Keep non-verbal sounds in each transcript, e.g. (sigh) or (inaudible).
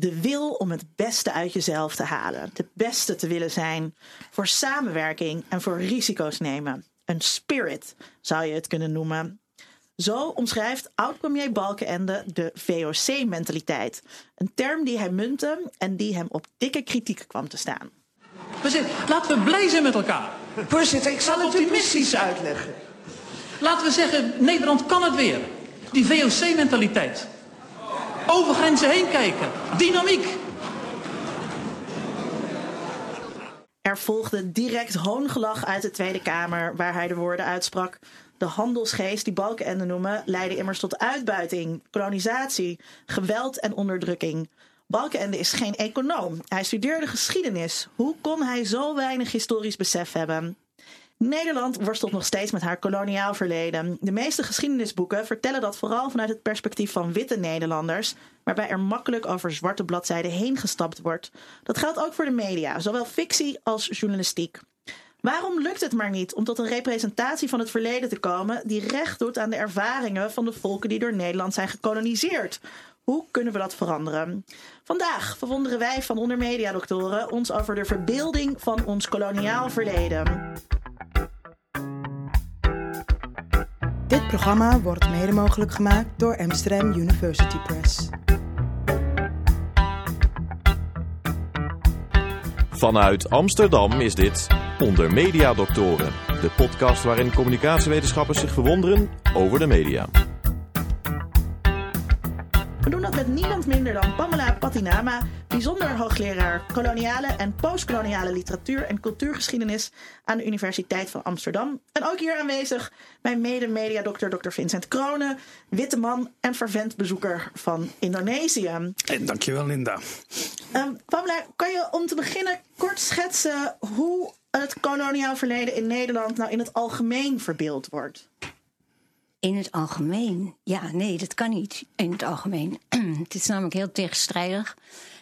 De wil om het beste uit jezelf te halen. De beste te willen zijn. Voor samenwerking en voor risico's nemen. Een spirit zou je het kunnen noemen. Zo omschrijft oud-premier Balkenende de VOC-mentaliteit. Een term die hij muntte en die hem op dikke kritiek kwam te staan. Laten we blij zijn met elkaar. Voorzitter, ik zal het u Optimistisch uitleggen. Laten we zeggen, Nederland kan het weer. Die VOC-mentaliteit. Over grenzen heen kijken. Dynamiek. Er volgde direct hoongelach uit de Tweede Kamer, waar hij de woorden uitsprak. De handelsgeest die Balkenende noemen, leidde immers tot uitbuiting, kolonisatie, geweld en onderdrukking. Balkenende is geen econoom. Hij studeerde geschiedenis. Hoe kon hij zo weinig historisch besef hebben? Nederland worstelt nog steeds met haar koloniaal verleden. De meeste geschiedenisboeken vertellen dat vooral vanuit het perspectief van witte Nederlanders, waarbij er makkelijk over zwarte bladzijden heen gestapt wordt. Dat geldt ook voor de media, zowel fictie als journalistiek. Waarom lukt het maar niet om tot een representatie van het verleden te komen die recht doet aan de ervaringen van de volken die door Nederland zijn gekoloniseerd? Hoe kunnen we dat veranderen? Vandaag verwonderen wij van onder mediadoktoren ons over de verbeelding van ons koloniaal verleden. Programma wordt mede mogelijk gemaakt door Amsterdam University Press. Vanuit Amsterdam is dit Onder Media Doctoren, de podcast waarin communicatiewetenschappers zich verwonderen over de media. We doen dat met niemand minder dan Pamela Patinama, bijzonder hoogleraar koloniale en postkoloniale literatuur en cultuurgeschiedenis aan de Universiteit van Amsterdam. En ook hier aanwezig mijn mede-mediadokter Dr. Vincent Kronen, witte man en fervent bezoeker van Indonesië. En dankjewel, Linda. Ehm, Pamela, kan je om te beginnen kort schetsen hoe het koloniaal verleden in Nederland nou in het algemeen verbeeld wordt? In het algemeen? Ja, nee, dat kan niet in het algemeen. (clears throat) het is namelijk heel tegenstrijdig,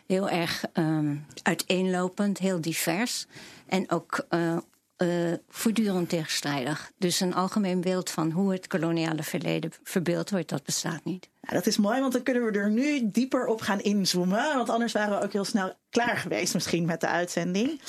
heel erg ehm, uiteenlopend, heel divers en ook eh, eh, voortdurend tegenstrijdig. Dus een algemeen beeld van hoe het koloniale verleden verbeeld wordt, dat bestaat niet. Dat is mooi, want dan kunnen we er nu dieper op gaan inzoomen. Want anders waren we ook heel snel klaar geweest misschien met de uitzending.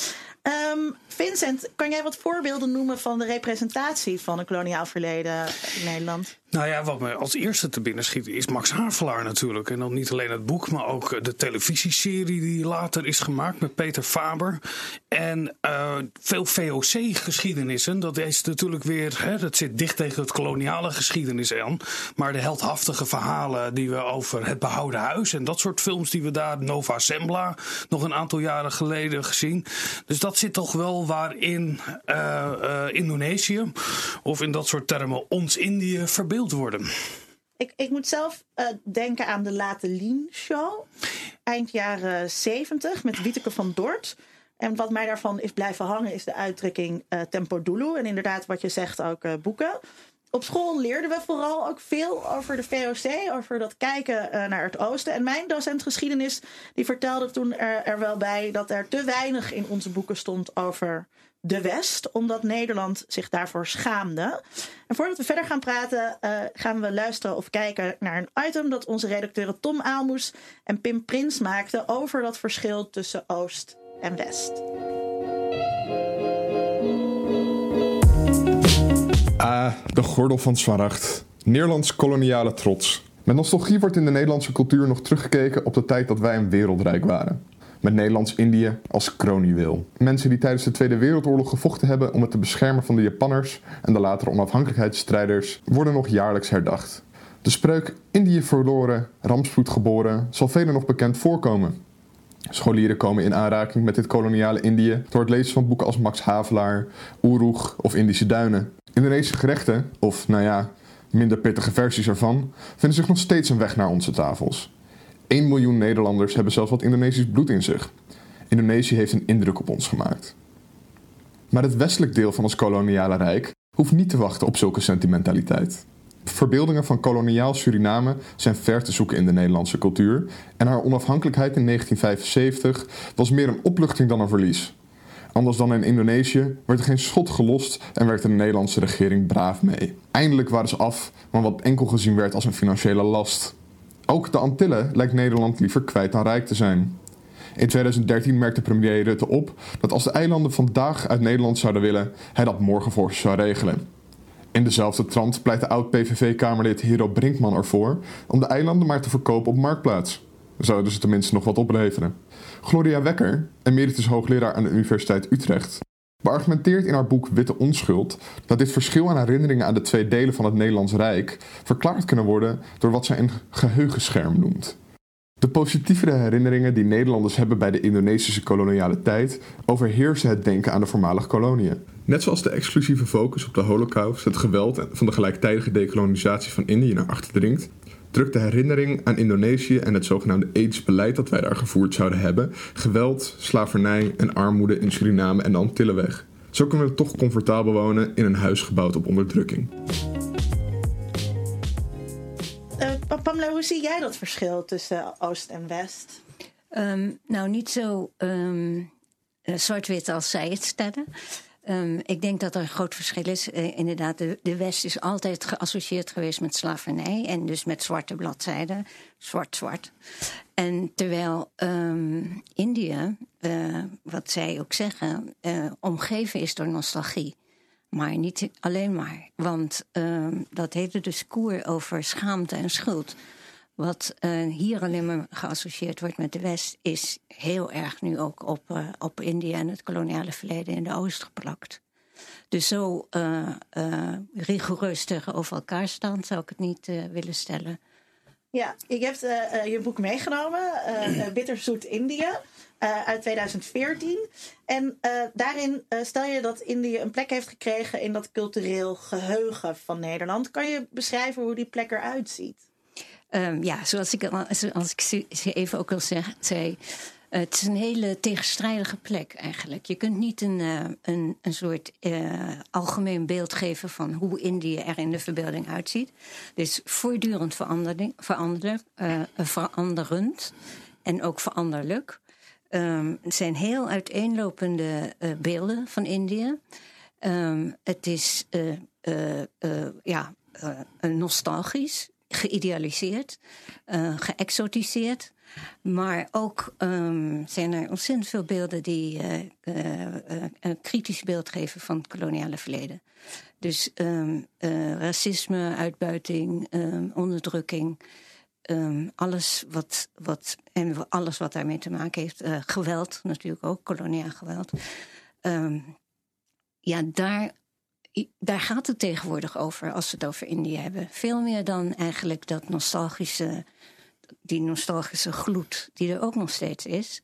Ehm, Vincent, kan jij wat voorbeelden noemen van de representatie van een koloniaal verleden in Nederland? Nou ja, wat me als eerste te binnen schiet is Max Havelaar natuurlijk. En dan niet alleen het boek, maar ook de televisieserie die later is gemaakt met Peter Faber. En eh, veel VOC-geschiedenissen, dat is natuurlijk weer, hè, dat zit dicht tegen het koloniale geschiedenis aan. Maar de heldhaftige verhalen die we over het behouden huis en dat soort films die we daar, Nova Sembla, nog een aantal jaren geleden gezien. Dus dat zit toch wel waarin eh, eh, Indonesië, of in dat soort termen ons Indië, worden. Ik, ik moet zelf eh, denken aan de Late Lien Show. Eind jaren 70 met Wieteke van Dort. En wat mij daarvan is blijven hangen is de uitdrukking eh, tempo dulu. En inderdaad wat je zegt ook eh, boeken. Op school leerden we vooral ook veel over de VOC, over dat kijken naar het oosten. En mijn docent geschiedenis die vertelde toen er, er wel bij dat er te weinig in onze boeken stond over de West, omdat Nederland zich daarvoor schaamde. En voordat we verder gaan praten, eh, gaan we luisteren of kijken naar een item dat onze redacteuren Tom Aalmoes en Pim Prins maakten over dat verschil tussen Oost en West. Ah, de gordel van Smaragd. Nederlands koloniale trots. Met nostalgie wordt in de Nederlandse cultuur nog teruggekeken op de tijd dat wij een wereldrijk waren. Met Nederlands-Indië als kroonjuweel. Mensen die tijdens de Tweede Wereldoorlog gevochten hebben om het te beschermen van de Japanners en de latere onafhankelijkheidsstrijders worden nog jaarlijks herdacht. De spreuk Indië verloren, rampspoed geboren zal velen nog bekend voorkomen. Scholieren komen in aanraking met dit koloniale Indië door het lezen van boeken als Max Havelaar, Oeroeg of Indische Duinen. Indonesische gerechten, of nou ja, minder pittige versies ervan, vinden zich nog steeds een weg naar onze tafels. 1 miljoen Nederlanders hebben zelfs wat Indonesisch bloed in zich. Indonesië heeft een indruk op ons gemaakt. Maar het westelijk deel van ons koloniale rijk hoeft niet te wachten op zulke sentimentaliteit. Verbeeldingen van koloniaal Suriname zijn ver te zoeken in de Nederlandse cultuur en haar onafhankelijkheid in 1975 was meer een opluchting dan een verlies. Anders dan in Indonesië werd er geen schot gelost en werkte de Nederlandse regering braaf mee. Eindelijk waren ze af van wat enkel gezien werd als een financiële last. Ook de Antillen lijkt Nederland liever kwijt dan rijk te zijn. In 2013 merkte premier Rutte op dat als de eilanden vandaag uit Nederland zouden willen, hij dat morgen voor zou regelen. In dezelfde trant pleit de oud-PVV-kamerlid Hero Brinkman ervoor om de eilanden maar te verkopen op Marktplaats. Zouden ze tenminste nog wat opleveren. Gloria Wekker, emeritus hoogleraar aan de Universiteit Utrecht, beargumenteert in haar boek Witte Onschuld dat dit verschil aan herinneringen aan de twee delen van het Nederlands Rijk verklaard kunnen worden door wat zij een geheugenscherm noemt. De positievere herinneringen die Nederlanders hebben bij de Indonesische koloniale tijd overheersen het denken aan de voormalige koloniën. Net zoals de exclusieve focus op de Holocaust het geweld van de gelijktijdige dekolonisatie van Indië naar achter dringt, drukt de herinnering aan Indonesië en het zogenaamde AIDS-beleid dat wij daar gevoerd zouden hebben, geweld, slavernij en armoede in Suriname en de Antillen weg. Zo kunnen we toch comfortabel wonen in een huis gebouwd op onderdrukking. Uh, Pamela, hoe zie jij dat verschil tussen Oost en West? Um, nou, niet zo um, zwart-wit als zij het stellen. Um, ik denk dat er een groot verschil is. Uh, inderdaad, de, West is altijd geassocieerd geweest met slavernij en dus met zwarte bladzijden, zwart-zwart. En terwijl um, India, uh, wat zij ook zeggen, uh, omgeven is door nostalgie. Maar niet alleen maar. Want um, dat hele discours over schaamte en schuld. Wat uh, hier alleen maar geassocieerd wordt met de West, is heel erg nu ook op, uh, op India en het koloniale verleden in de Oost geplakt. Dus zo uh, rigoureus tegenover elkaar staan zou ik het niet willen stellen. Ja, je hebt je boek meegenomen, Bitterzoet India. Uit 2014. En daarin stel je dat Indië een plek heeft gekregen in dat cultureel geheugen van Nederland. Kan je beschrijven hoe die plek eruit ziet? Um, ja, zoals ik, als ik even ook al zei. Het is een hele tegenstrijdige plek eigenlijk. Je kunt niet een, een, een soort algemeen beeld geven van hoe Indië er in de verbeelding uitziet. Dus voortdurend verandering, verander, veranderend en ook veranderlijk. Um, het zijn heel uiteenlopende beelden van Indië. Um, het is ja, nostalgisch, geïdealiseerd, geëxotiseerd. Maar ook um, zijn er ontzettend veel beelden die een kritisch beeld geven van het koloniale verleden. Dus racisme, uitbuiting, onderdrukking. Um, alles wat, wat, en alles wat daarmee te maken heeft. Uh, geweld natuurlijk ook, koloniaal geweld. Ja, daar, daar gaat het tegenwoordig over als we het over India hebben. Veel meer dan eigenlijk dat nostalgische, die nostalgische gloed die er ook nog steeds is.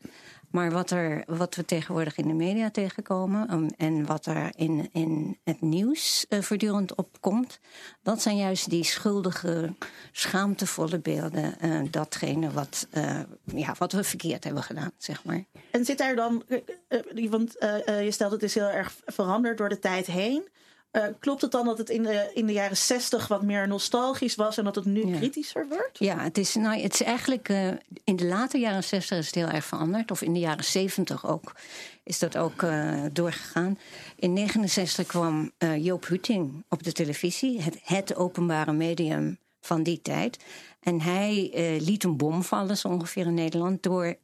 Maar wat, er, wat we tegenwoordig in de media tegenkomen um, en wat er in, in het nieuws uh, voortdurend opkomt, dat zijn juist die schuldige, schaamtevolle beelden. Uh, datgene wat, uh, ja, wat we verkeerd hebben gedaan, zeg maar. En zit daar dan, want je stelt het is heel erg veranderd door de tijd heen. Uh, klopt het dan dat het in de, in de jaren 60 wat meer nostalgisch was en dat het nu ja. kritischer wordt? Ja, het is, nou, het is eigenlijk uh, in de late jaren 60 is het heel erg veranderd. Of in de jaren 70 ook is dat ook uh, doorgegaan. In 69 kwam Joop Hutting op de televisie, het, het openbare medium van die tijd. En hij liet een bom vallen, zo ongeveer in Nederland, door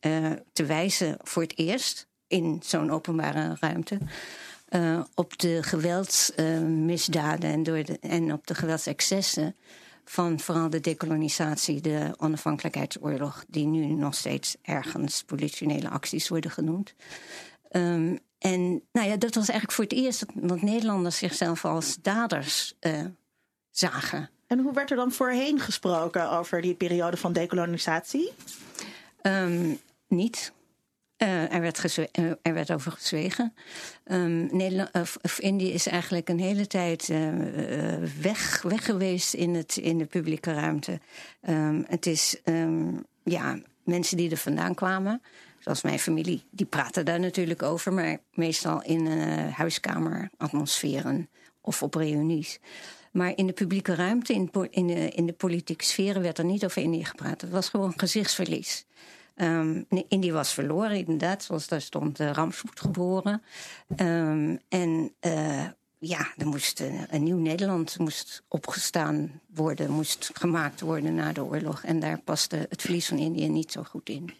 te wijzen voor het eerst in zo'n openbare ruimte uh, op de geweldsmisdaden uh, en, door de, en op de geweldsexcessen van vooral de dekolonisatie, de onafhankelijkheidsoorlog, die nu nog steeds ergens politionele acties worden genoemd. Um, en nou ja, dat was eigenlijk voor het eerst dat, dat Nederlanders zichzelf als daders uh, zagen. En hoe werd er dan voorheen gesproken over die periode van dekolonisatie? Um, niet. Uh, er, werd uh, er werd over gezwegen. Um, of Indië is eigenlijk een hele tijd uh, weg, weg geweest in, het, in de publieke ruimte. Um, het is um, ja, mensen die er vandaan kwamen, zoals mijn familie, die praten daar natuurlijk over, maar meestal in huiskameratmosferen of op reunies. Maar in de publieke ruimte, in, in, de, in de politieke sferen, werd er niet over Indië gepraat. Het was gewoon gezichtsverlies. Um, was verloren, inderdaad, zoals daar stond uh, Ramsvoet geboren. Um, en uh, ja, er moest een, een nieuw Nederland moest opgestaan worden, moest gemaakt worden na de oorlog. En daar paste het verlies van Indië niet zo goed in.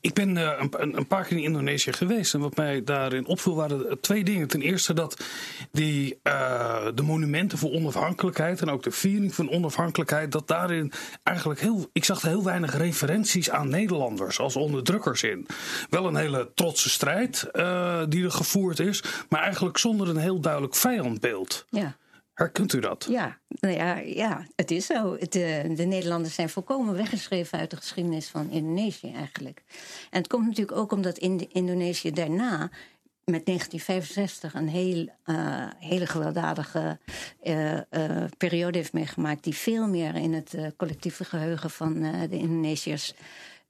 Ik ben uh, een, een, paar keer in Indonesië geweest. En wat mij daarin opviel waren twee dingen. Ten eerste dat die, uh, de monumenten voor onafhankelijkheid en ook de viering van onafhankelijkheid, dat daarin eigenlijk heel. Ik zag er heel weinig referenties aan Nederlanders als onderdrukkers in. Wel een hele trotse strijd uh, die er gevoerd is, maar eigenlijk zonder een heel duidelijk vijandbeeld. Ja. Herkent u dat? Ja, nou ja, ja het is zo. Het, de, de Nederlanders zijn volkomen weggeschreven uit de geschiedenis van Indonesië eigenlijk. En het komt natuurlijk ook omdat in Indonesië daarna met 1965 een heel, uh, hele gewelddadige uh, periode heeft meegemaakt... die veel meer in het collectieve geheugen van de Indonesiërs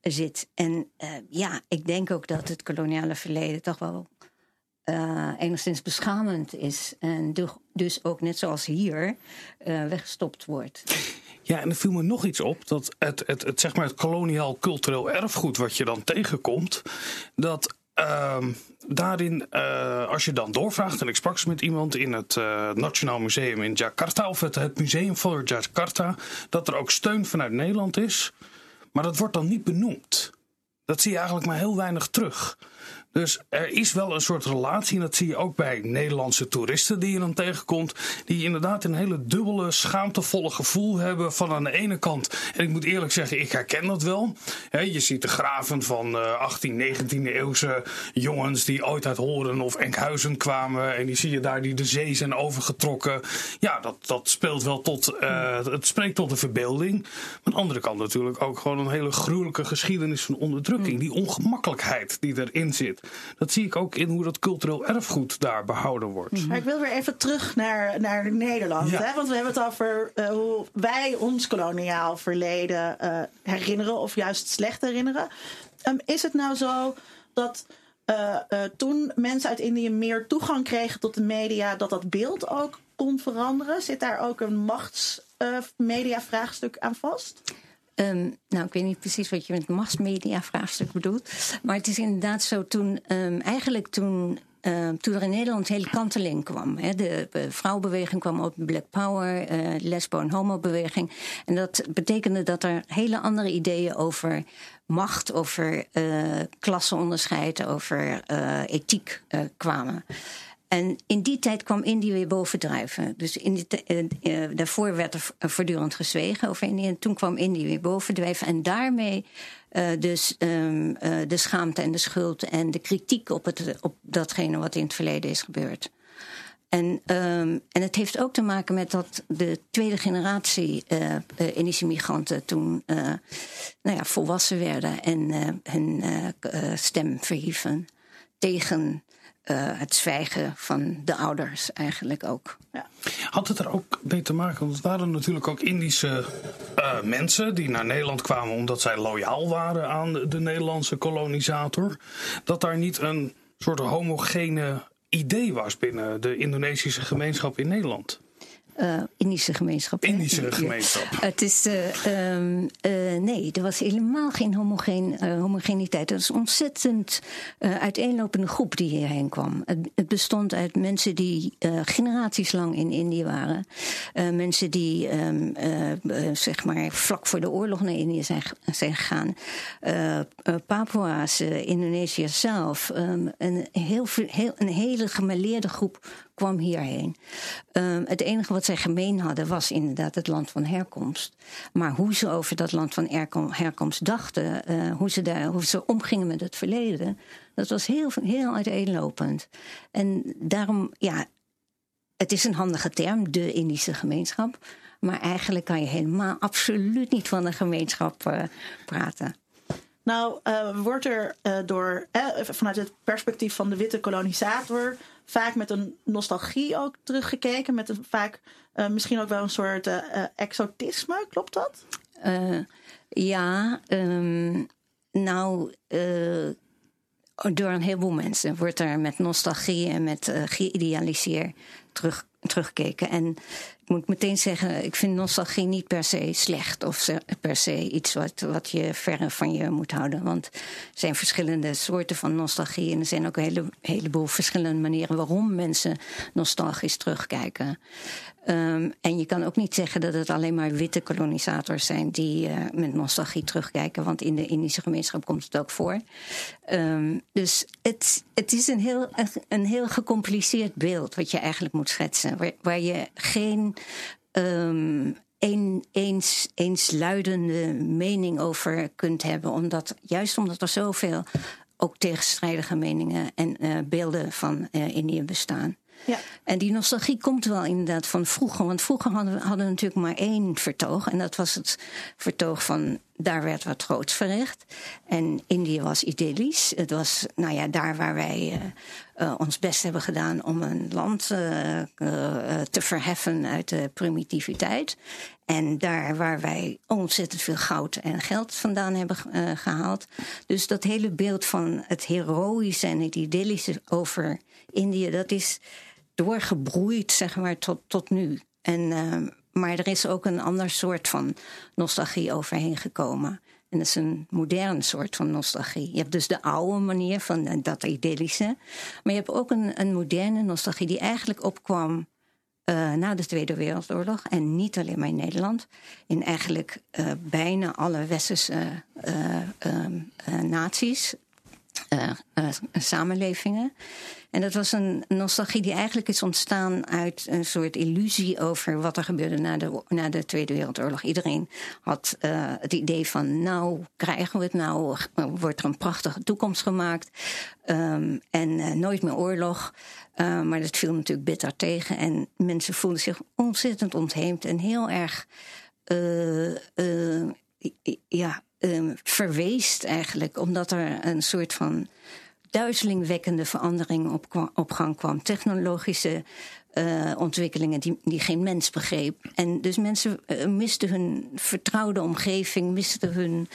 zit. En ja, ik denk ook dat het koloniale verleden toch wel uh, enigszins beschamend is. En dus ook net zoals hier uh, weggestopt wordt. (laughs) Ja, en er viel me nog iets op. Dat het, het, het, zeg maar het koloniaal cultureel erfgoed wat je dan tegenkomt. Dat uh, daarin, uh, als je dan doorvraagt, en ik sprak ze met iemand in het uh, Nationaal Museum in Jakarta, of het, het Museum voor Jakarta, dat er ook steun vanuit Nederland is. Maar dat wordt dan niet benoemd. Dat zie je eigenlijk maar heel weinig terug. Dus er is wel een soort relatie, en dat zie je ook bij Nederlandse toeristen die je dan tegenkomt, die inderdaad een hele dubbele, schaamtevolle gevoel hebben van aan de ene kant, en ik moet eerlijk zeggen, ik herken dat wel. je ziet de graven van 18, 19e eeuwse jongens die ooit uit Horen of Enkhuizen kwamen, en die zie je daar die de zee zijn overgetrokken. Ja, dat, dat speelt wel tot, uh, het spreekt tot de verbeelding. Maar aan de andere kant natuurlijk ook gewoon een hele gruwelijke geschiedenis van onderdrukking, die ongemakkelijkheid die erin zit. Dat zie ik ook in hoe dat cultureel erfgoed daar behouden wordt. Maar ik wil weer even terug naar, naar Nederland. Hè? Want we hebben het over uh, hoe wij ons koloniaal verleden uh, herinneren of juist slecht herinneren. Um, is het nou zo dat uh, toen mensen uit Indië meer toegang kregen tot de media, dat dat beeld ook kon veranderen? Zit daar ook een machtsmedia-vraagstuk aan vast? Um, nou, ik weet niet precies wat je met massmedia-vraagstuk bedoelt. Maar het is inderdaad zo toen, um, eigenlijk toen uh, toen er in Nederland hele kanteling kwam. Hè. De uh, vrouwenbeweging kwam op, Black Power, uh, lesbo- en homo-beweging. En dat betekende dat er hele andere ideeën over macht, over klasseonderscheid, over ethiek kwamen. En in die tijd kwam Indië weer bovendrijven. Dus in die uh, daarvoor werd er voortdurend gezwegen over Indië. En toen kwam Indië weer bovendrijven. En daarmee dus de schaamte en de schuld en de kritiek op, het, op datgene wat in het verleden is gebeurd. En, um, en het heeft ook te maken met dat de tweede generatie Indische migranten toen nou ja, volwassen werden en hun stem verhieven tegen uh, het zwijgen van de ouders eigenlijk ook. Ja. Had het er ook mee te maken, want het waren natuurlijk ook Indische uh, mensen die naar Nederland kwamen omdat zij loyaal waren aan de, de Nederlandse kolonisator, dat daar niet een soort homogene idee was binnen de Indonesische gemeenschap in Nederland? Uh, Indische gemeenschap. Indische gemeenschap. Het is, uh, um, nee, er was helemaal geen homogeen, homogeniteit. Het was een ontzettend uiteenlopende groep die hierheen kwam. Het, het bestond uit mensen die generaties lang in Indië waren. mensen die, um, zeg maar, vlak voor de oorlog naar Indië zijn, zijn gegaan. Papua's, Indonesië zelf. Um, een, heel, heel, een hele gemaleerde groep kwam hierheen. Um, het enige wat zij gemeen hadden was inderdaad het land van herkomst. Maar hoe ze over dat land van herkomst dachten, uh, hoe, ze daar, hoe ze omgingen met het verleden, dat was heel, heel uiteenlopend. En daarom, ja, het is een handige term, de Indische gemeenschap. Maar eigenlijk kan je helemaal absoluut niet van een gemeenschap uh, praten. Nou, uh, wordt er door, vanuit het perspectief van de witte kolonisator vaak met een nostalgie ook teruggekeken. Met een vaak uh, misschien ook wel een soort uh, exotisme. Klopt dat? Ja, um, nou, door een heleboel mensen wordt er met nostalgie en met geïdealiseerd terug, teruggekeken. En moet meteen zeggen, ik vind nostalgie niet per se slecht of per se iets wat, wat je verre van je moet houden. Want er zijn verschillende soorten van nostalgie en er zijn ook een hele, heleboel verschillende manieren waarom mensen nostalgisch terugkijken. Um, en je kan ook niet zeggen dat het alleen maar witte kolonisators zijn die uh, met nostalgie terugkijken, want in de Indische gemeenschap komt het ook voor. Um, dus het, het is een heel, een heel gecompliceerd beeld wat je eigenlijk moet schetsen, waar, waar je geen een, eens, eensluidende mening over kunt hebben, omdat, juist omdat er zoveel ook tegenstrijdige meningen en uh, beelden van uh, Indië bestaan. Ja. En die nostalgie komt wel inderdaad van vroeger. Want vroeger hadden we, hadden natuurlijk maar één vertoog. En dat was het vertoog van daar werd wat groots verricht. En Indië was idyllisch. Het was nou ja, daar waar wij uh, uh, ons best hebben gedaan om een land uh, te verheffen uit de primitiviteit. En daar waar wij ontzettend veel goud en geld vandaan hebben gehaald. Dus dat hele beeld van het heroïsche en het idyllische over Indië, dat is doorgebroeid, zeg maar, tot, tot nu. En, uh, maar er is ook een ander soort van nostalgie overheen gekomen. En dat is een moderne soort van nostalgie. Je hebt dus de oude manier van uh, dat idyllische. Maar je hebt ook een, een moderne nostalgie die eigenlijk opkwam uh, na de Tweede Wereldoorlog. En niet alleen maar in Nederland. In eigenlijk uh, bijna alle westerse naties, samenlevingen. En dat was een nostalgie die eigenlijk is ontstaan uit een soort illusie over wat er gebeurde na de, na de Tweede Wereldoorlog. Iedereen had uh, het idee van, nou krijgen we het, nou wordt er een prachtige toekomst gemaakt um, en nooit meer oorlog. Maar dat viel natuurlijk bitter tegen en mensen voelden zich ontzettend ontheemd en heel erg, ja, verweest eigenlijk, omdat er een soort van duizelingwekkende verandering op, gang kwam. Technologische uh, ontwikkelingen die, die geen mens begreep. En dus mensen uh, misten hun vertrouwde omgeving, misten hun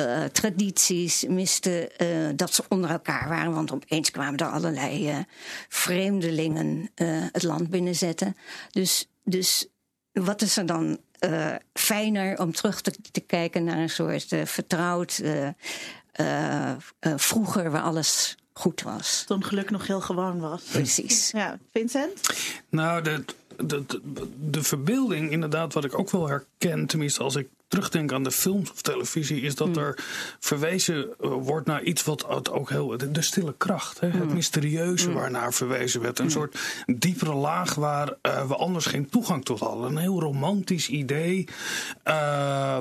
uh, tradities, misten dat ze onder elkaar waren. Want opeens kwamen er allerlei vreemdelingen het land binnenzetten. Dus, dus wat is er dan fijner om terug te, te, kijken naar een soort vertrouwd uh, uh, vroeger waar alles goed was. Toen geluk nog heel gewoon was. Precies. Ja, Vincent? Nou, de, de, de, de verbeelding, inderdaad, wat ik ook wel herken, tenminste als ik terugdenk aan de films of televisie, is dat hmm. er verwezen eh, wordt naar iets wat ook heel. de, stille kracht, hè, het hmm. mysterieuze hmm. waarnaar verwezen werd. Een soort diepere laag waar uh, we anders geen toegang tot hadden. Een heel romantisch idee, uh,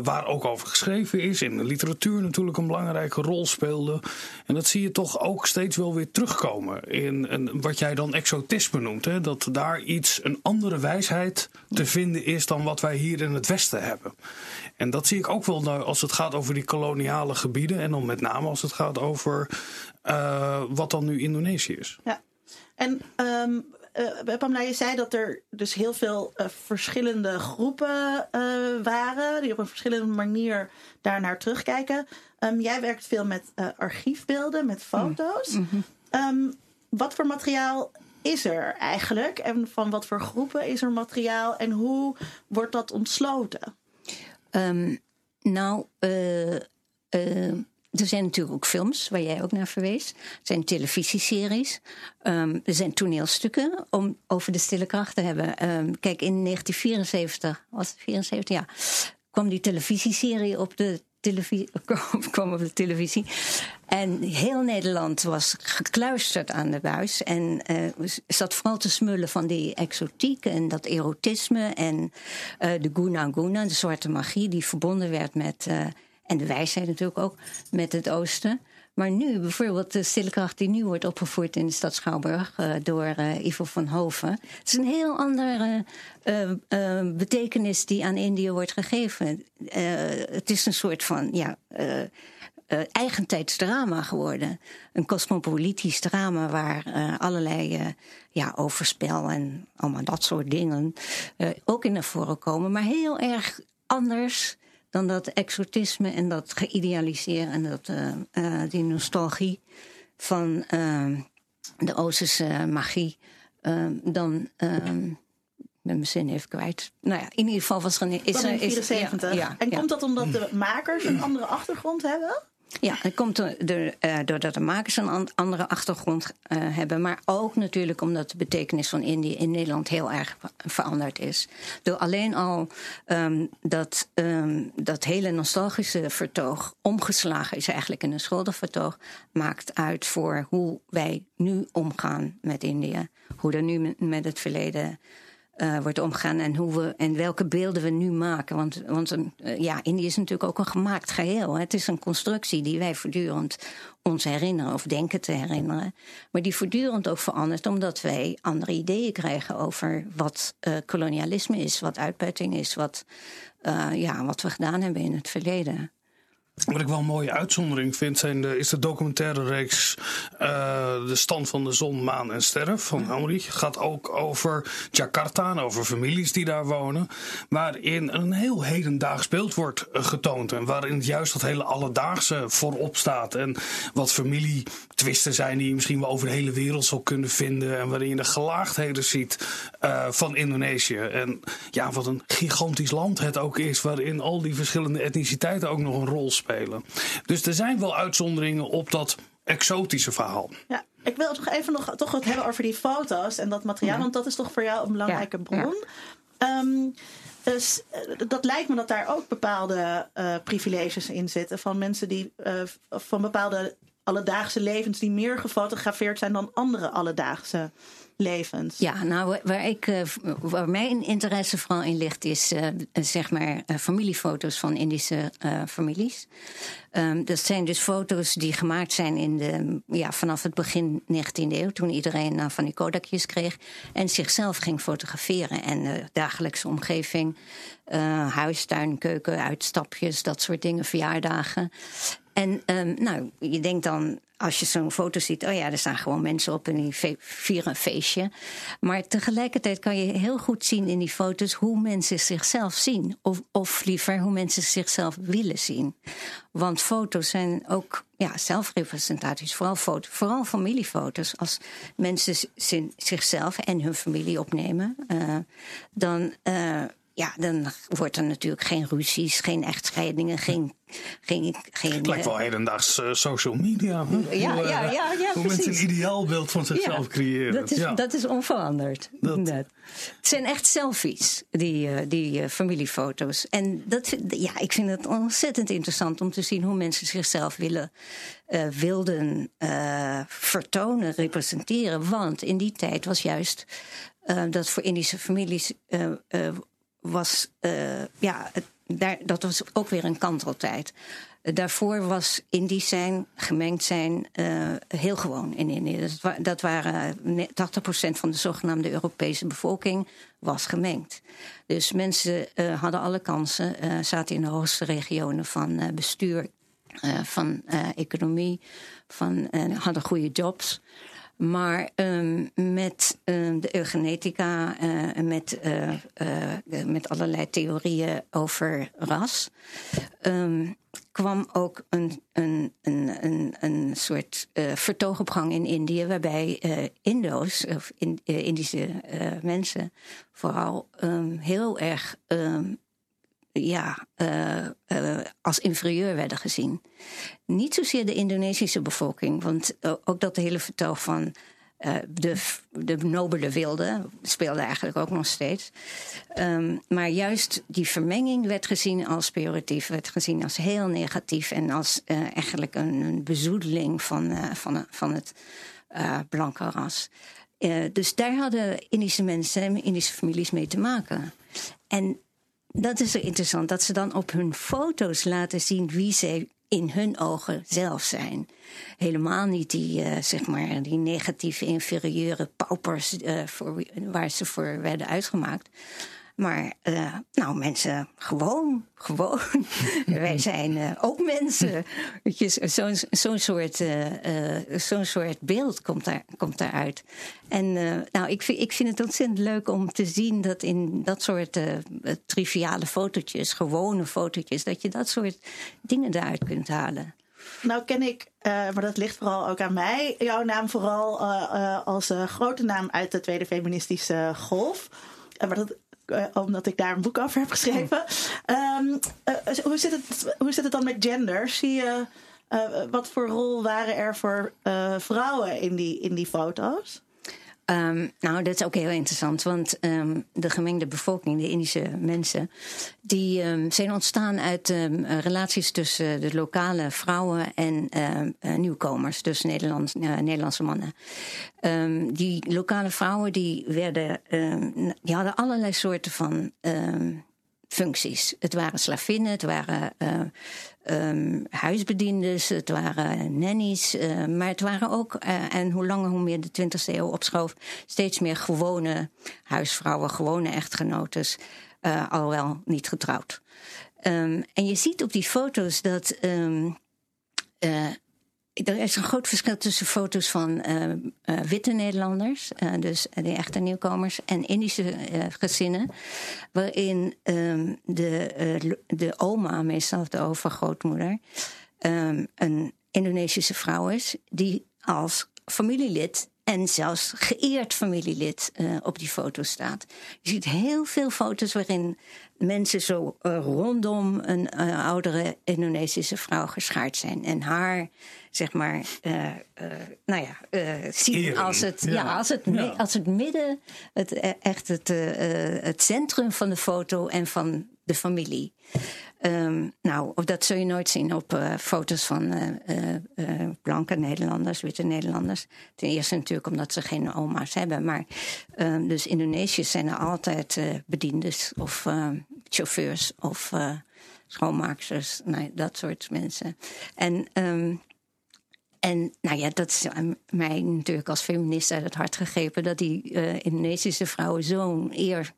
waar ook over geschreven is. In de literatuur natuurlijk een belangrijke rol speelde. En dat zie je toch ook steeds wel weer terugkomen in een, wat jij dan exotisme noemt. Hè, dat daar iets, een andere wijsheid te vinden is dan wat wij hier in het Westen hebben. En dat zie ik ook wel nou, als het gaat over die koloniale gebieden. En dan met name als het gaat over uh, wat dan nu Indonesië is. Ja, en um, uh, Pamela, je zei dat er dus heel veel uh, verschillende groepen waren. Die op een verschillende manier daarnaar terugkijken. Um, jij werkt veel met archiefbeelden, met foto's. Mm -hmm. um, wat voor materiaal is er eigenlijk? En van wat voor groepen is er materiaal? En hoe wordt dat ontsloten? Um, nou, uh, uh, er zijn natuurlijk ook films waar jij ook naar verwees. Er zijn televisieseries. Um, er zijn toneelstukken om over de stille kracht te hebben. Um, kijk, in 1974, was het 74? Ja, kwam die televisieserie op de televisie, (laughs) kwam op de televisie. En heel Nederland was gekluisterd aan de buis. En uh, zat vooral te smullen van die exotiek en dat erotisme. En uh, de guna guna, de zwarte magie, die verbonden werd met. Uh, en de wijsheid natuurlijk ook, met het oosten. Maar nu, bijvoorbeeld de stille kracht die nu wordt opgevoerd in de stad Schouwburg uh, door uh, Ivo van Hoven. Het is een heel andere uh, betekenis die aan Indië wordt gegeven. het is een soort van ja, eigentijds drama geworden. Een cosmopolitisch drama waar allerlei ja, overspel en allemaal dat soort dingen ook in naar voren komen. Maar heel erg anders dan dat exotisme en dat geïdealiseer en dat, uh, uh, die nostalgie van uh, de Oosterse magie. dan, ben mijn zin even kwijt. Nou ja, in ieder geval was er een. Is, er- is, 74. ja, ja, en ja. komt dat omdat de makers een andere achtergrond hebben? Ja, het komt er, eh, doordat de makers een an- andere achtergrond eh, hebben. Maar ook natuurlijk omdat de betekenis van Indië in Nederland heel erg ver- veranderd is. Door alleen al ehm, dat, ehm, dat hele nostalgische vertoog omgeslagen is eigenlijk in een schuldenvertoog. Maakt uit voor hoe wij nu omgaan met Indië. Hoe er nu met het verleden eh, wordt omgegaan en, hoe we, en welke beelden we nu maken. Want, want een, eh, ja, Indië is natuurlijk ook een gemaakt geheel. hè. Het is een constructie die wij voortdurend ons herinneren of denken te herinneren. Maar die voortdurend ook verandert omdat wij andere ideeën krijgen over wat eh, kolonialisme is, wat uitbuiting is, wat, ja, wat we gedaan hebben in het verleden. Wat ik wel een mooie uitzondering vind, zijn de, is de documentaire reeks eh, De Stand van de Zon, Maan en Sterren van Amri. Gaat ook over Jakarta en over families die daar wonen. Waarin een heel hedendaags beeld wordt eh, getoond. En waarin juist dat hele alledaagse voorop staat. En wat familietwisten zijn die je misschien wel over de hele wereld zal kunnen vinden. En waarin je de gelaagdheden ziet eh, van Indonesië. En ja, wat een gigantisch land het ook is. Waarin al die verschillende etniciteiten ook nog een rol spelen. Dus er zijn wel uitzonderingen op dat exotische verhaal. Ja, ik wil toch even nog toch wat hebben over die foto's en dat materiaal, want dat is toch voor jou een belangrijke Ja, bron. Ehm, dus eh, dat lijkt me dat daar ook bepaalde eh, privileges in zitten van mensen die eh, van bepaalde alledaagse levens die meer gefotografeerd zijn dan andere alledaagse levens. Ja, nou, waar- ik, eh, waar mijn interesse vooral in ligt, is eh, zeg maar eh, familiefoto's van Indische families. Ehm, dat zijn dus foto's die gemaakt zijn in de, ja, vanaf het begin 19e eeuw, toen iedereen eh, van die Kodakjes kreeg en zichzelf ging fotograferen. En de dagelijkse omgeving, huis, tuin, keuken, uitstapjes, dat soort dingen, verjaardagen. En ehm, nou, je denkt dan, als je zo'n foto ziet, oh ja, er staan gewoon mensen op en die vieren een feestje. Maar tegelijkertijd kan je heel goed zien in die foto's hoe mensen zichzelf zien. Of, of liever hoe mensen zichzelf willen zien. Want foto's zijn ook ja, zelfrepresentaties, vooral, foto, vooral familiefoto's. Als mensen zi- zichzelf en hun familie opnemen, eh, dan. eh, ja, dan wordt er natuurlijk geen ruzies, geen echtscheidingen, geen. geen, geen Het lijkt wel hedendaags eh, social media. hè? Ja, Hoe, eh, ja, ja, ja, Hoe mensen een ideaalbeeld van zichzelf Ja, creëren. Dat is, ja. dat is onveranderd. Dat- inderdaad. Het zijn echt selfies, die, eh, die eh, familiefoto's. En dat, ja, ik vind het ontzettend interessant om te zien hoe mensen zichzelf willen, eh, wilden eh, vertonen, representeren. Want in die tijd was juist eh, dat voor Indische families eh, eh, was, eh, ja, dat was ook weer een kanteltijd. Daarvoor was Indisch zijn, gemengd zijn, eh, heel gewoon in Indië. Dat, wa- dat waren ne- 80% van de zogenaamde Europese bevolking was gemengd. Dus mensen eh, hadden alle kansen, zaten in de hoogste regionen van bestuur, van economie, van, hadden goede jobs. Maar ehm, met ehm, de eugenetica eh, en met, eh, eh, met allerlei theorieën over ras. ehm, kwam ook een, een, een, een, een soort vertoog in Indië. waarbij Indo's, of in, Indische mensen. vooral heel erg. Ja, eh, eh, als inferieur werden gezien. Niet zozeer de Indonesische bevolking, want eh, ook dat hele vertoog van de, de nobele wilde speelde eigenlijk ook nog steeds. Ehm, maar juist die vermenging werd gezien als pejoratief, werd gezien als heel negatief en als eigenlijk een, bezoedeling van, van, van het blanke ras. Dus daar hadden Indische mensen, Indische families mee te maken. En dat is zo interessant, dat ze dan op hun foto's laten zien wie ze in hun ogen zelf zijn. Helemaal niet die, eh, zeg maar, die negatieve, inferieure paupers eh, voor, waar ze voor werden uitgemaakt. Maar, eh, nou, mensen, gewoon, gewoon. (laughs) Wij zijn eh, ook mensen. Zo'n zo'n soort, eh, eh, zo'n soort beeld komt, daar, komt daaruit. En eh, nou, ik vind, ik vind het ontzettend leuk om te zien dat in dat soort eh, triviale fotootjes, gewone fotootjes, dat je dat soort dingen eruit kunt halen. Nou ken ik, eh, maar dat ligt vooral ook aan mij, jouw naam vooral eh, eh, als eh, grote naam uit de tweede feministische golf. maar dat, omdat ik daar een boek over heb geschreven. Ehm, hoe, zit het, hoe zit het dan met gender? Zie je, wat voor rol waren er voor vrouwen in die, in die foto's? Um, nou, dat is ook heel interessant, want um, de gemengde bevolking, de Indische mensen, die um, zijn ontstaan uit relaties tussen de lokale vrouwen en uh, nieuwkomers, dus uh, Nederlandse mannen. die lokale vrouwen die werden, die hadden allerlei soorten van functies. Het waren slavinnen, het waren uh, um, huisbediendes, het waren nannies, uh, maar het waren ook, uh, en hoe langer hoe meer de 20e eeuw opschoof, steeds meer gewone huisvrouwen, gewone echtgenotes, alhoewel niet getrouwd. Um, en je ziet op die foto's dat um, er is een groot verschil tussen foto's van uh, uh, witte Nederlanders, uh, dus de echte nieuwkomers, en Indische gezinnen, waarin um, de, de oma, meestal de overgrootmoeder, um, een Indonesische vrouw is, die als familielid en zelfs geëerd familielid op die foto staat. Je ziet heel veel foto's waarin mensen zo rondom een oudere Indonesische vrouw geschaard zijn en haar zeg maar, nou ja, zien als het, ja. ja. als, het, ja. als het midden, het, echt het, het centrum van de foto en van de familie. Um, nou, dat zul je nooit zien op foto's van blanke Nederlanders, witte Nederlanders. Ten eerste natuurlijk omdat ze geen oma's hebben. Maar um, dus Indonesiërs zijn er altijd bediendes of chauffeurs of schoonmaaksters. Nou, dat soort mensen. En en nou ja, dat is mij natuurlijk als feminist uit het hart gegrepen dat die Indonesische vrouwen zo'n eer,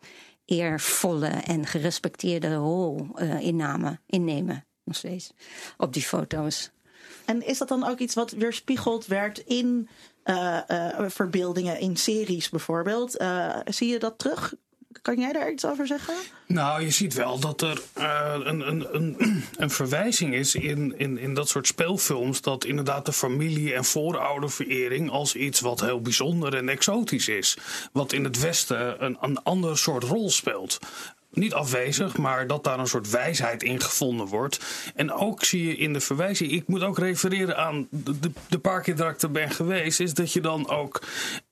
eervolle en gerespecteerde rol uh, innemen. Nog steeds op die foto's. En is dat dan ook iets wat weerspiegeld werd in uh, verbeeldingen in series bijvoorbeeld? zie je dat terug? Kan jij daar iets over zeggen? Nou, je ziet wel dat er uh, een, een, een, (clears throat) een verwijzing is in, in, in dat soort speelfilms. Dat inderdaad de familie- en voorouderverering als iets wat heel bijzonder en exotisch is. Wat in het Westen een, een ander soort rol speelt niet afwezig, maar dat daar een soort wijsheid in gevonden wordt. En ook zie je in de verwijzing, ik moet ook refereren aan de, de paar keer dat ik er ben geweest, is dat je dan ook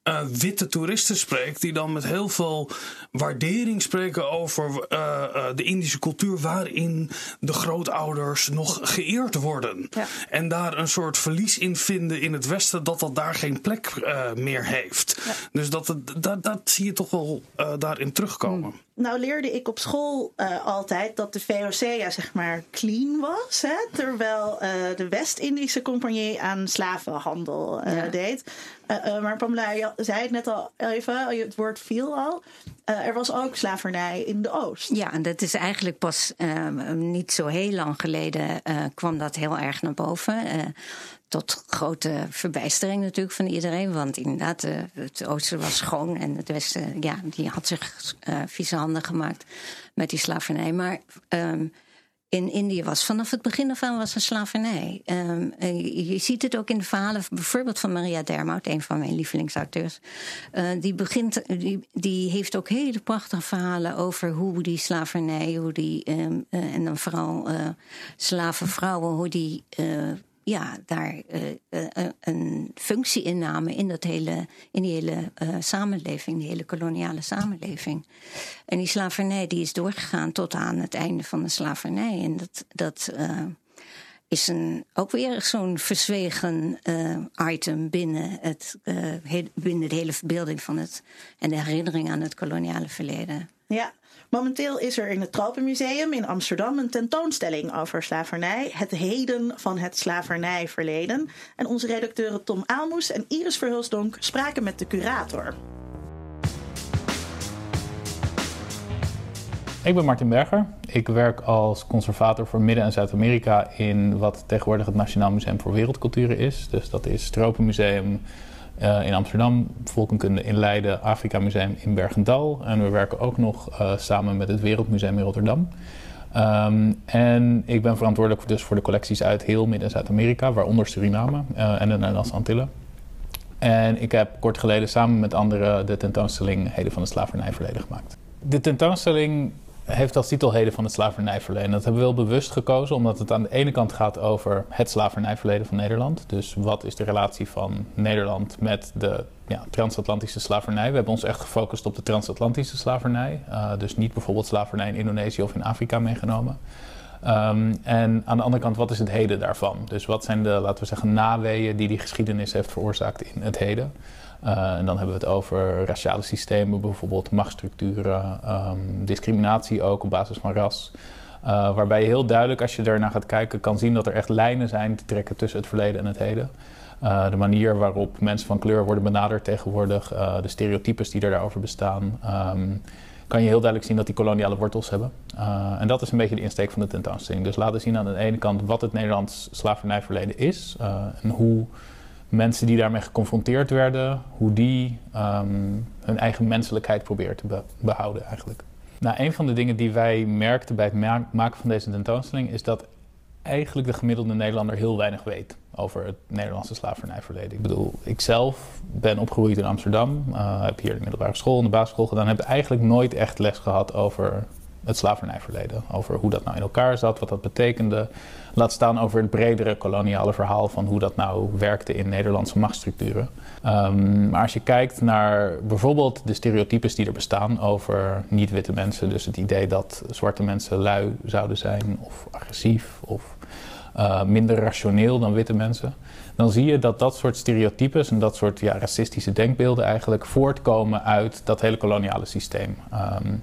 uh, witte toeristen spreekt, die dan met heel veel waardering spreken over uh, uh, de Indische cultuur, waarin de grootouders nog geëerd worden. Ja. En daar een soort verlies in vinden in het Westen, dat dat daar geen plek meer heeft. Ja. Dus dat, dat, dat zie je toch wel daarin terugkomen. Hmm. Nou leerde ik op school uh, altijd dat de VOC ja, zeg maar clean was. Hè? Terwijl uh, de West-Indische compagnie aan slavenhandel uh, ja. deed. maar Pamela, je zei het net al even, het woord viel al. er was ook slavernij in de Oost. Ja, en dat is eigenlijk pas niet zo heel lang geleden kwam dat heel erg naar boven tot grote verbijstering natuurlijk van iedereen. Want inderdaad, uh, het oosten was schoon en het westen, ja, die had zich uh, vieze handen gemaakt met die slavernij. Maar um, in Indië was vanaf het begin af aan was een slavernij. Um, je ziet het ook in de verhalen, bijvoorbeeld van Maria Dermout, een van mijn lievelingsauteurs. Uh, die, begint, die, die heeft ook hele prachtige verhalen over hoe die slavernij, hoe die, uh, en dan vooral uh, slavenvrouwen, hoe die ja, daar uh, een functie in, dat hele, in die hele samenleving, die hele koloniale samenleving. En die slavernij die is doorgegaan tot aan het einde van de slavernij. En dat, dat is een, ook weer zo'n verzwegen item binnen, het, binnen de hele verbeelding van het en de herinnering aan het koloniale verleden. Ja, Momenteel is er in het Tropenmuseum in Amsterdam een tentoonstelling over slavernij. Het heden van het slavernijverleden. En onze redacteuren Tom Aalmoes en Iris Verhulsdonk spraken met de curator. Ik ben Martin Berger. Ik werk als conservator voor Midden- en Zuid-Amerika in wat tegenwoordig het Nationaal Museum voor Wereldculturen is. Dus dat is het Tropenmuseum, in Amsterdam, Volkenkunde in Leiden, Afrika Museum in Bergendal. En we werken ook nog uh, samen met het Wereldmuseum in Rotterdam. Um, en ik ben verantwoordelijk dus voor de collecties uit heel Midden- en Zuid-Amerika, waaronder Suriname uh, en de Nederlandse Antillen. En ik heb kort geleden samen met anderen de tentoonstelling Heden van de Slavernij verleden gemaakt. De tentoonstelling heeft als titel van het slavernijverleden. Dat hebben we wel bewust gekozen, omdat het aan de ene kant gaat over het slavernijverleden van Nederland. Dus wat is de relatie van Nederland met de ja, transatlantische slavernij? We hebben ons echt gefocust op de transatlantische slavernij. Uh, dus niet bijvoorbeeld slavernij in Indonesië of in Afrika meegenomen. Um, en aan de andere kant, wat is het heden daarvan? Dus wat zijn de, laten we zeggen, naweeën die die geschiedenis heeft veroorzaakt in het heden? Uh, en dan hebben we het over raciale systemen, bijvoorbeeld machtsstructuren, um, discriminatie ook op basis van ras. Uh, waarbij je heel duidelijk, als je ernaar gaat kijken, kan zien dat er echt lijnen zijn te trekken tussen het verleden en het heden. Uh, de manier waarop mensen van kleur worden benaderd tegenwoordig, de stereotypes die er daarover bestaan. Um, kan je heel duidelijk zien dat die koloniale wortels hebben. En dat is een beetje de insteek van de tentoonstelling. Dus laten zien aan de ene kant wat het Nederlands slavernijverleden is en hoe mensen die daarmee geconfronteerd werden, hoe die um, hun eigen menselijkheid proberen te be behouden eigenlijk. Nou, een van de dingen die wij merkten bij het ma maken van deze tentoonstelling is dat eigenlijk de gemiddelde Nederlander heel weinig weet over het Nederlandse slavernijverleden. Ik bedoel, ik zelf ben opgegroeid in Amsterdam, uh, heb hier de middelbare school en de basisschool gedaan, heb eigenlijk nooit echt les gehad over het slavernijverleden. Over hoe dat nou in elkaar zat, wat dat betekende. Laat staan over het bredere koloniale verhaal van hoe dat nou werkte in Nederlandse machtsstructuren. Um, maar als je kijkt naar bijvoorbeeld de stereotypes die er bestaan over niet-witte mensen, dus het idee dat zwarte mensen lui zouden zijn of agressief of uh, minder rationeel dan witte mensen, dan zie je dat dat soort stereotypes en dat soort ja, racistische denkbeelden eigenlijk voortkomen uit dat hele koloniale systeem. Um,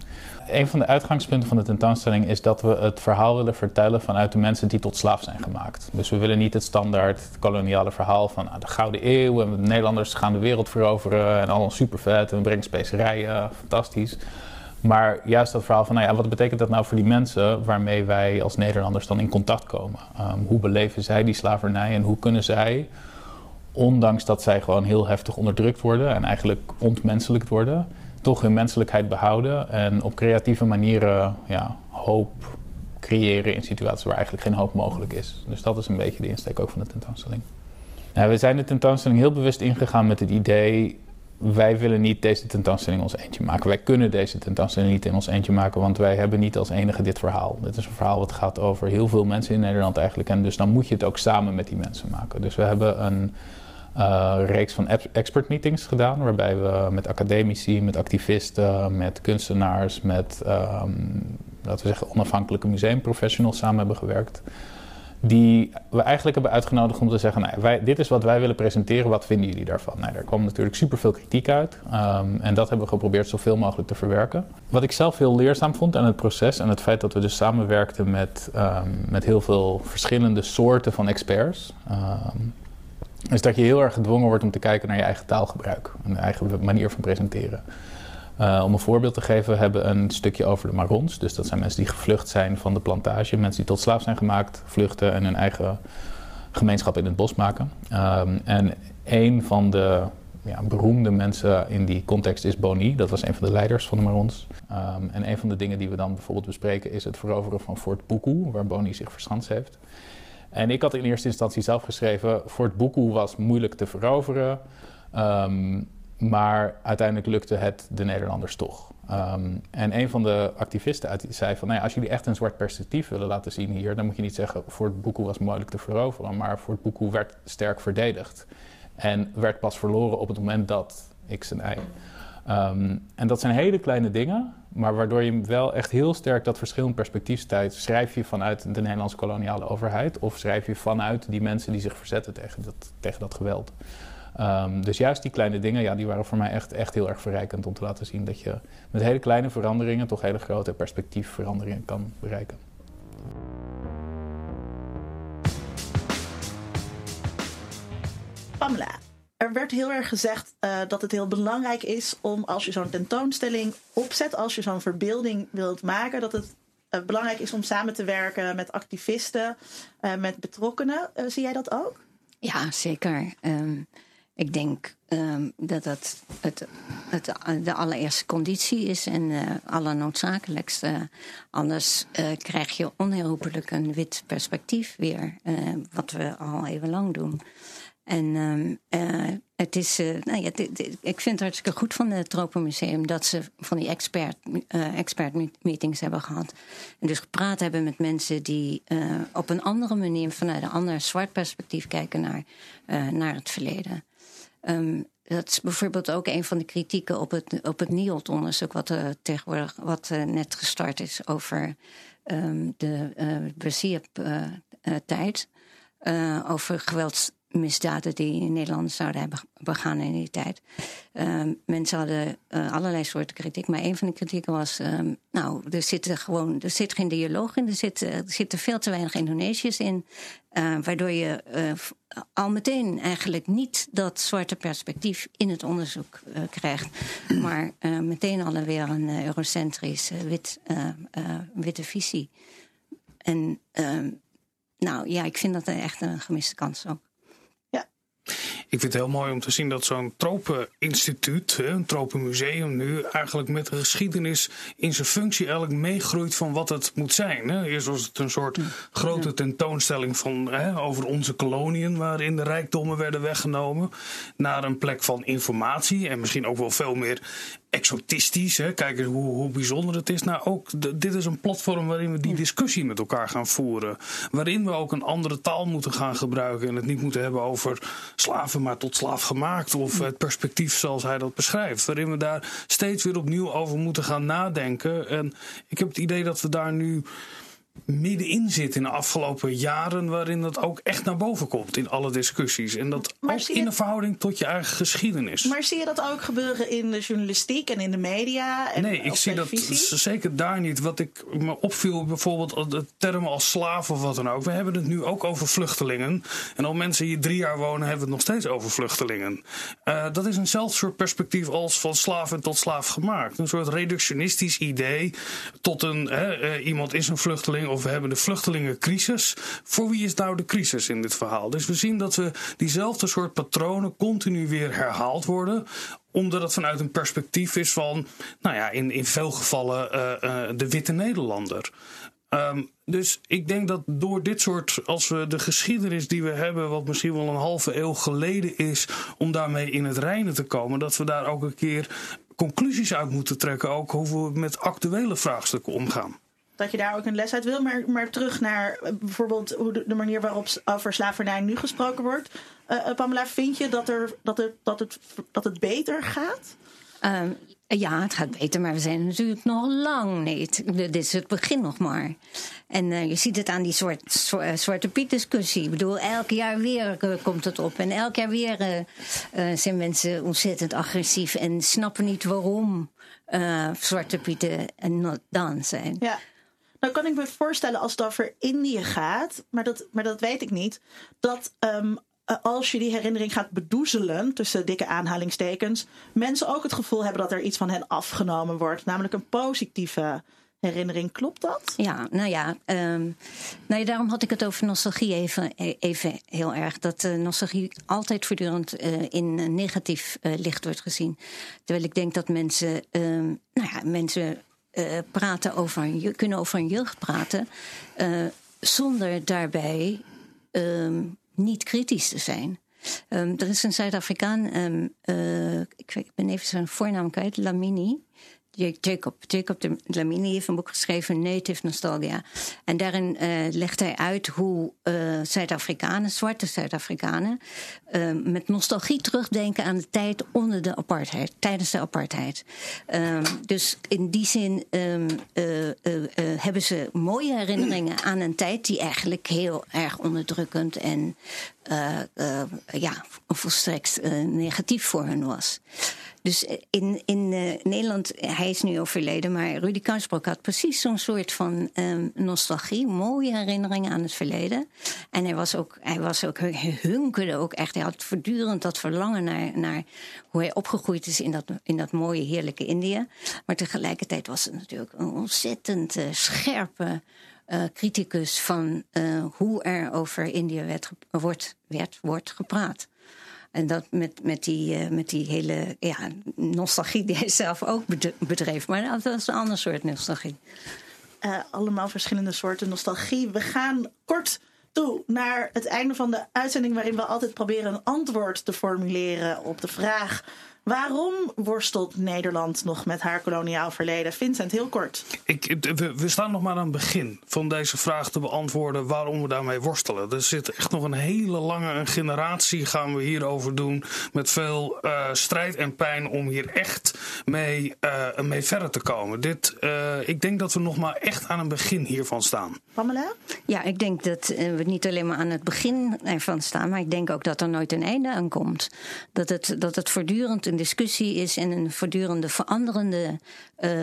een van de uitgangspunten van de tentoonstelling is dat we het verhaal willen vertellen vanuit de mensen die tot slaaf zijn gemaakt. Dus we willen niet het standaard koloniale verhaal van ah, de Gouden Eeuw en de Nederlanders gaan de wereld veroveren en allemaal super vet en we brengen specerijen, fantastisch. Maar juist dat verhaal van, nou ja, wat betekent dat nou voor die mensen waarmee wij als Nederlanders dan in contact komen? Um, hoe beleven zij die slavernij en hoe kunnen zij, ondanks dat zij gewoon heel heftig onderdrukt worden en eigenlijk ontmenselijkt worden, toch hun menselijkheid behouden en op creatieve manieren ja, hoop creëren in situaties waar eigenlijk geen hoop mogelijk is. Dus dat is een beetje de insteek ook van de tentoonstelling. Nou, we zijn de tentoonstelling heel bewust ingegaan met het idee wij willen niet deze tentoonstelling ons eentje maken. Wij kunnen deze tentoonstelling niet in ons eentje maken, want wij hebben niet als enige dit verhaal. Dit is een verhaal wat gaat over heel veel mensen in Nederland eigenlijk. En dus dan moet je het ook samen met die mensen maken. Dus we hebben een reeks van expert meetings gedaan, waarbij we met academici, met activisten, met kunstenaars, met um, laten we zeggen onafhankelijke museumprofessionals samen hebben gewerkt die we eigenlijk hebben uitgenodigd om te zeggen: nou, wij, dit is wat wij willen presenteren, wat vinden jullie daarvan? Nou, daar kwam natuurlijk superveel kritiek uit um, en dat hebben we geprobeerd zoveel mogelijk te verwerken. Wat ik zelf heel leerzaam vond aan het proces en het feit dat we dus samenwerkten met, um, met heel veel verschillende soorten van experts. Is dat je heel erg gedwongen wordt om te kijken naar je eigen taalgebruik en je eigen manier van presenteren. Uh, om een voorbeeld te geven, we hebben een stukje over de Marons. Dus dat zijn mensen die gevlucht zijn van de plantage. Mensen die tot slaaf zijn gemaakt, vluchten en hun eigen gemeenschap in het bos maken. Um, en een van de ja, beroemde mensen in die context is Boni. Dat was een van de leiders van de Marons. Um, en een van de dingen die we dan bijvoorbeeld bespreken is het veroveren van Fort Buku, waar Boni zich verschanst heeft. En ik had in eerste instantie zelf geschreven: Fort Buku was moeilijk te veroveren. Um, maar uiteindelijk lukte het de Nederlanders toch. Um, en een van de activisten zei van, nou ja, als jullie echt een zwart perspectief willen laten zien hier, dan moet je niet zeggen, Fort Buku was moeilijk te veroveren, maar Fort Buku werd sterk verdedigd. En werd pas verloren op het moment dat X en Y. Um, en dat zijn hele kleine dingen, maar waardoor je wel echt heel sterk dat verschillend perspectief stijgt. Schrijf je vanuit de Nederlandse koloniale overheid of schrijf je vanuit die mensen die zich verzetten tegen dat, tegen dat geweld. Um, dus juist die kleine dingen, ja, die waren voor mij echt, echt heel erg verrijkend om te laten zien dat je met hele kleine veranderingen toch hele grote perspectiefveranderingen kan bereiken. Pamela, er werd heel erg gezegd uh, dat het heel belangrijk is om als je zo'n tentoonstelling opzet, als je zo'n verbeelding wilt maken, dat het uh, belangrijk is om samen te werken met activisten, uh, met betrokkenen. zie jij dat ook? Ja, zeker. Um, ik denk um, dat dat het, het, de allereerste conditie is en uh, allernoodzakelijkste. Anders krijg je onherroepelijk een wit perspectief weer, wat we al even lang doen. En ehm, eh, het is, eh, nou ja, ik vind het hartstikke goed van het Tropenmuseum dat ze van die expert, eh, expert meet- meetings hebben gehad. En dus gepraat hebben met mensen die op een andere manier, vanuit een ander zwart perspectief kijken naar, naar het verleden. Ehm, dat is bijvoorbeeld ook een van de kritieken op het, op het NIOD-onderzoek, wat tegenwoordig wat net gestart is over ehm, de uh, tijd over geweldsmisdaden die in Nederland zouden hebben begaan in die tijd. Uh, mensen hadden uh, allerlei soorten kritiek, maar een van de kritieken was: um, nou, er zit gewoon, er zit geen dialoog in, er, zit, er zitten veel te weinig Indonesiërs in, uh, waardoor je al meteen eigenlijk niet dat zwarte perspectief in het onderzoek krijgt, maar meteen alweer een eurocentrisch wit, witte visie. En nou ja, ik vind dat echt een gemiste kans ook. Ik vind het heel mooi om te zien dat zo'n tropeninstituut, een tropenmuseum nu, eigenlijk met de geschiedenis in zijn functie eigenlijk meegroeit van wat het moet zijn. Eerst was het een soort grote tentoonstelling van, hè, over onze koloniën, waarin de rijkdommen werden weggenomen, naar een plek van informatie en misschien ook wel veel meer exotistisch. Hè? Kijken hoe, hoe bijzonder het is. Nou, ook dit is een platform waarin we die discussie met elkaar gaan voeren. Waarin we ook een andere taal moeten gaan gebruiken. En het niet moeten hebben over slaven, maar tot slaaf gemaakt. Of het perspectief zoals hij dat beschrijft. Waarin we daar steeds weer opnieuw over moeten gaan nadenken. En ik heb het idee dat we daar nu middenin zit in de afgelopen jaren, waarin dat ook echt naar boven komt in alle discussies. En dat Maar ook je- in de verhouding tot je eigen geschiedenis. Maar zie je dat ook gebeuren in de journalistiek en in de media? En Nee, ik zie dat televisie? zeker daar niet. Wat ik me opviel, bijvoorbeeld de termen als slaaf of wat dan ook. We hebben het nu ook over vluchtelingen. En al mensen hier drie jaar wonen, hebben we het nog steeds over vluchtelingen. Eh, dat is eenzelfde soort perspectief als van slaaf en tot slaaf gemaakt. Een soort reductionistisch idee tot een eh, iemand is een vluchteling of we hebben de vluchtelingencrisis. Voor wie is nou de crisis in dit verhaal? Dus we zien dat we diezelfde soort patronen continu weer herhaald worden omdat het vanuit een perspectief is van, nou ja, in, in veel gevallen eh, eh, de witte Nederlander. Ehm, dus ik denk dat door dit soort, als we de geschiedenis die we hebben, wat misschien wel een halve eeuw geleden is, om daarmee in het reinen te komen, dat we daar ook een keer conclusies uit moeten trekken, ook hoe we met actuele vraagstukken omgaan. Dat je daar ook een les uit wil. Maar, maar terug naar eh, bijvoorbeeld hoe de, de manier waarop over slavernij nu gesproken wordt. Eh, Pamela, vind je dat, er, dat, er, dat, het, dat het beter gaat? Ehm, ja, het gaat beter, maar we zijn natuurlijk nog lang niet. Dit is het begin nog maar. En je ziet het aan die soort, Zwarte Piet discussie. Ik bedoel, elk jaar weer komt het op. En elk jaar weer zijn mensen ontzettend agressief... en snappen niet waarom Zwarte Pieten en not dan zijn. Ja. Nou kan ik me voorstellen als het over Indië gaat, maar dat, maar dat weet ik niet, dat ehm, eh, als je die herinnering gaat bedoezelen, tussen dikke aanhalingstekens, mensen ook het gevoel hebben dat er iets van hen afgenomen wordt, namelijk een positieve herinnering. Klopt dat? Ja, nou ja, ehm, nou ja, daarom had ik het over nostalgie even, e- even heel erg. Dat eh, nostalgie altijd voortdurend eh, in negatief licht wordt gezien. Terwijl ik denk dat mensen, ehm, nou ja, mensen eh, praten over, kunnen over hun jeugd praten, eh, zonder daarbij ehm, niet kritisch te zijn. Ehm, er is een Zuid-Afrikaan, ehm, eh, ik, ik ben even zijn voornaam kwijt, Lamini. Ja- Jacob. Jacob de Lamini heeft een boek geschreven, Native Nostalgia. En daarin eh, legt hij uit hoe eh, Zuid-Afrikanen, zwarte Zuid-Afrikanen, eh, met nostalgie terugdenken aan de tijd onder de apartheid, tijdens de apartheid. Ehm, dus in die zin ehm, eh, eh, eh, hebben ze mooie herinneringen aan een tijd die eigenlijk heel erg onderdrukkend en ja, volstrekt negatief voor hen was. Dus in, in eh, Nederland, hij is nu overleden, maar Rudy Karsbroek had precies zo'n soort van ehm, nostalgie, mooie herinneringen aan het verleden. En hij was ook, hij was ook, hij hunkerde ook echt, hij had voortdurend dat verlangen naar, naar hoe hij opgegroeid is in dat, in dat mooie, heerlijke Indië. Maar tegelijkertijd was het natuurlijk een ontzettend eh, scherpe eh, criticus van eh, hoe er over Indië werd, werd, wordt gepraat. En dat met, met, die, eh, met die hele ja, nostalgie die hij zelf ook bed- bedreef. Maar dat was een ander soort nostalgie. Eh, allemaal verschillende soorten nostalgie. We gaan kort toe naar het einde van de uitzending, waarin we altijd proberen een antwoord te formuleren op de vraag. Waarom worstelt Nederland nog met haar koloniaal verleden? Vincent, heel kort. Ik, we, we, staan nog maar aan het begin van deze vraag te beantwoorden waarom we daarmee worstelen. Er zit echt nog een hele lange generatie gaan we hierover doen. Met veel uh, strijd en pijn om hier echt mee, uh, mee verder te komen. Dit, uh, ik denk dat we nog maar echt aan een begin hiervan staan. Pamela? Ja, ik denk dat we niet alleen maar aan het begin ervan staan, maar ik denk ook dat er nooit een einde aan komt. Dat het, dat het voortdurend een discussie is en een voortdurende veranderende. Uh,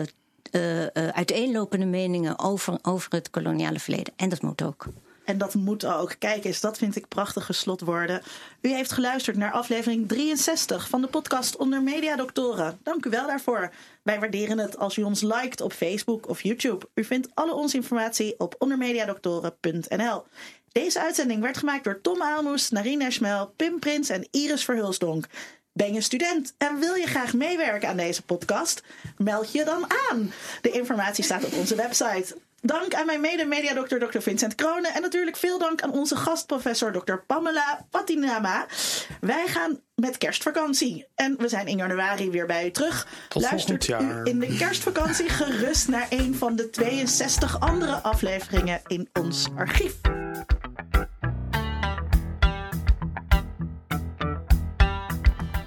uh, uh, uiteenlopende meningen over, over het koloniale verleden. En dat moet ook. En dat moet ook. Kijk eens, dat vind ik prachtige slotwoorden. U heeft geluisterd naar aflevering 63 van de podcast Onder Media Doctoren. Dank u wel daarvoor. Wij waarderen het als u ons liked op Facebook of YouTube. U vindt alle onze informatie op ondermediadoktoren.nl. Deze uitzending werd gemaakt door Tom Aalmoes, Narine Schmel, Pim Prins en Iris Verhulsdonk. Ben je student en wil je graag meewerken aan deze podcast? Meld je dan aan. De informatie staat op onze website. Dank aan mijn mede-mediadokter Dr. Vincent Kronen. En natuurlijk veel dank aan onze gastprofessor Dr. Pamela Patinama. Wij gaan met kerstvakantie. En we zijn in januari weer bij u terug. Tot Luistert jaar. u in de kerstvakantie gerust naar een van de 62 andere afleveringen in ons archief.